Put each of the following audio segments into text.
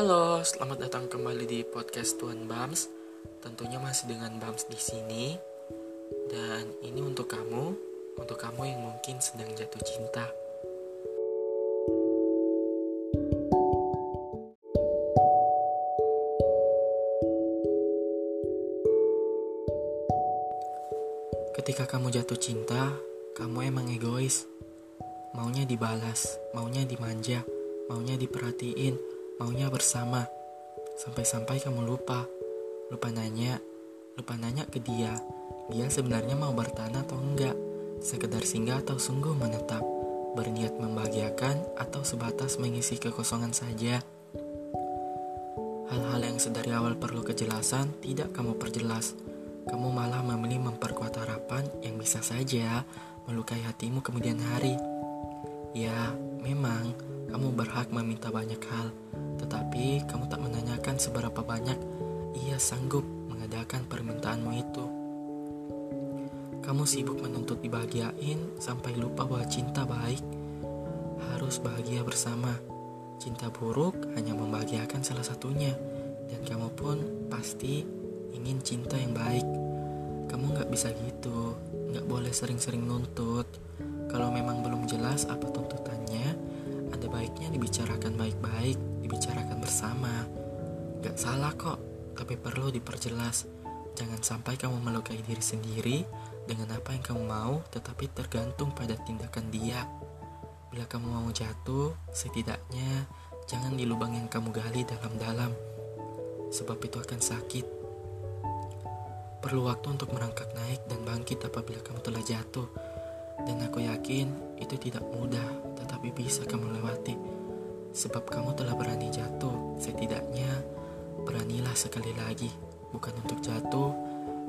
Halo, selamat datang kembali di podcast Tuan Bams. Tentunya masih dengan Bams di sini. Dan ini untuk kamu, untuk kamu yang mungkin sedang jatuh cinta. Ketika kamu jatuh cinta, kamu emang egois. Maunya dibalas, maunya dimanja, maunya diperhatiin, maunya bersama. Sampai-sampai kamu lupa, lupa nanya, lupa nanya ke dia. Dia sebenarnya mau bertahan atau enggak, sekedar singgah atau sungguh menetap, berniat membahagiakan atau sebatas mengisi kekosongan saja. Hal-hal yang sedari awal perlu kejelasan tidak kamu perjelas. Kamu malah memilih memperkuat harapan yang bisa saja melukai hatimu kemudian hari. Ya, memang berhak meminta banyak hal, tetapi kamu tak menanyakan seberapa banyak ia sanggup mengadakan permintaanmu itu. Kamu sibuk menuntut dibahagiain sampai lupa bahwa cinta baik harus bahagia bersama. Cinta buruk hanya membahagiakan salah satunya, dan kamu pun pasti ingin cinta yang baik. Kamu nggak bisa gitu, nggak boleh sering-sering nuntut. Kalau memang belum jelas apa tuntutannya, ada baiknya dibicarakan baik-baik, dibicarakan bersama. Gak salah kok, tapi perlu diperjelas. Jangan sampai kamu melukai diri sendiri dengan apa yang kamu mau, tetapi tergantung pada tindakan dia. Bila kamu mau jatuh, setidaknya jangan di lubang yang kamu gali dalam-dalam, sebab itu akan sakit. Perlu waktu untuk merangkak naik dan bangkit apabila kamu telah jatuh, dan aku yakin itu tidak mudah, tetapi bisa kamu lewati, sebab kamu telah berani jatuh. Setidaknya, beranilah sekali lagi, bukan untuk jatuh,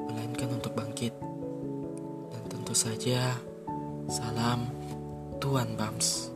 melainkan untuk bangkit. Dan tentu saja, salam Tuan Bams.